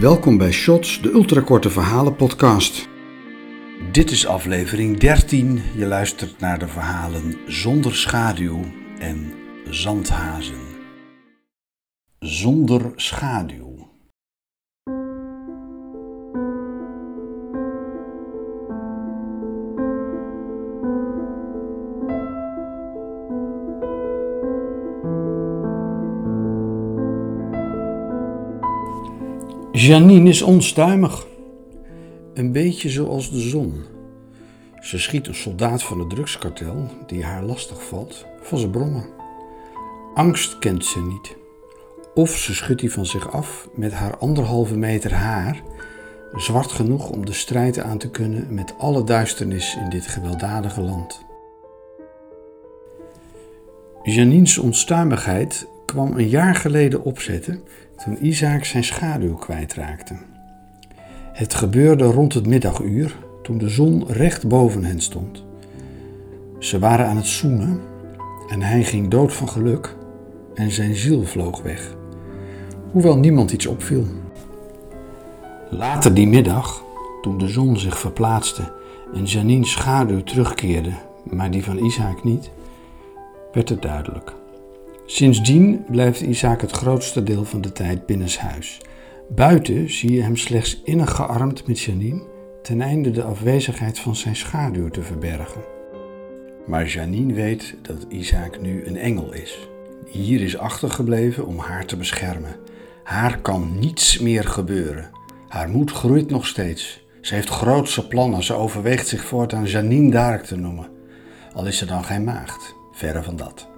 Welkom bij Shots, de ultrakorte verhalen podcast. Dit is aflevering 13. Je luistert naar de verhalen Zonder schaduw en Zandhazen. Zonder schaduw. Janine is onstuimig. Een beetje zoals de zon. Ze schiet een soldaat van het drugskartel, die haar lastig valt, van zijn brommen. Angst kent ze niet. Of ze schudt die van zich af met haar anderhalve meter haar, zwart genoeg om de strijd aan te kunnen met alle duisternis in dit gewelddadige land. Janine's onstuimigheid kwam een jaar geleden opzetten toen Isaac zijn schaduw kwijtraakte. Het gebeurde rond het middaguur toen de zon recht boven hen stond. Ze waren aan het zoenen en hij ging dood van geluk en zijn ziel vloog weg, hoewel niemand iets opviel. Later die middag, toen de zon zich verplaatste en Janine's schaduw terugkeerde, maar die van Isaac niet, werd het duidelijk. Sindsdien blijft Isaac het grootste deel van de tijd binnenshuis. Buiten zie je hem slechts innig gearmd met Janine, ten einde de afwezigheid van zijn schaduw te verbergen. Maar Janine weet dat Isaac nu een engel is. Hier is achtergebleven om haar te beschermen. Haar kan niets meer gebeuren. Haar moed groeit nog steeds. Ze heeft grootse plannen. Ze overweegt zich voortaan Janine Dark te noemen. Al is ze dan geen maagd. Verre van dat.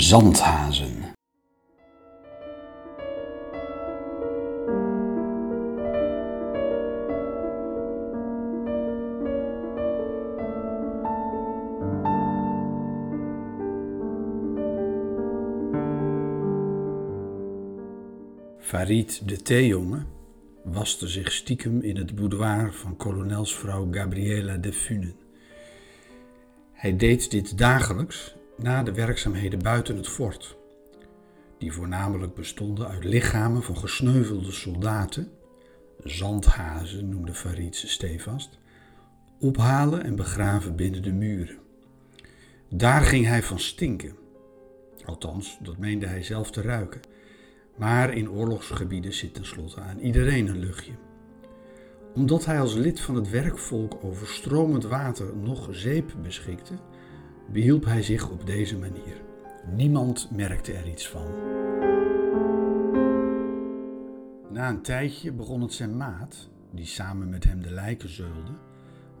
Zandhazen. Farid de theejongen waste zich stiekem in het boudoir van kolonelsvrouw Gabriela de Funen. Hij deed dit dagelijks na de werkzaamheden buiten het fort, die voornamelijk bestonden uit lichamen van gesneuvelde soldaten, zandhazen noemde Farid ze stevast, ophalen en begraven binnen de muren. Daar ging hij van stinken. Althans, dat meende hij zelf te ruiken. Maar in oorlogsgebieden zit tenslotte aan iedereen een luchtje. Omdat hij als lid van het werkvolk over stromend water nog zeep beschikte, behielp hij zich op deze manier. Niemand merkte er iets van. Na een tijdje begon het zijn maat, die samen met hem de lijken zeulde,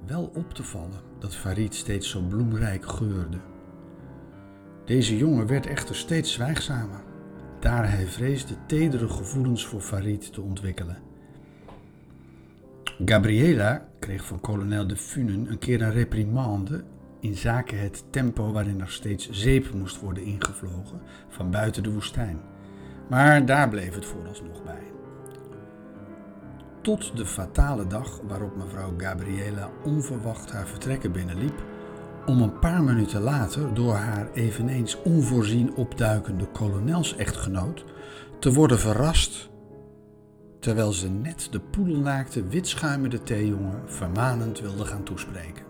wel op te vallen dat Farid steeds zo bloemrijk geurde. Deze jongen werd echter steeds zwijgzamer, daar hij vreesde tedere gevoelens voor Farid te ontwikkelen. Gabriela kreeg van kolonel de Funen een keer een reprimande in zaken het tempo waarin er steeds zeep moest worden ingevlogen van buiten de woestijn. Maar daar bleef het vooralsnog bij. Tot de fatale dag waarop mevrouw Gabriela onverwacht haar vertrekken binnenliep, om een paar minuten later door haar eveneens onvoorzien opduikende kolonelsechtgenoot te worden verrast terwijl ze net de poedelnaakte witschuimende theejongen vermanend wilde gaan toespreken.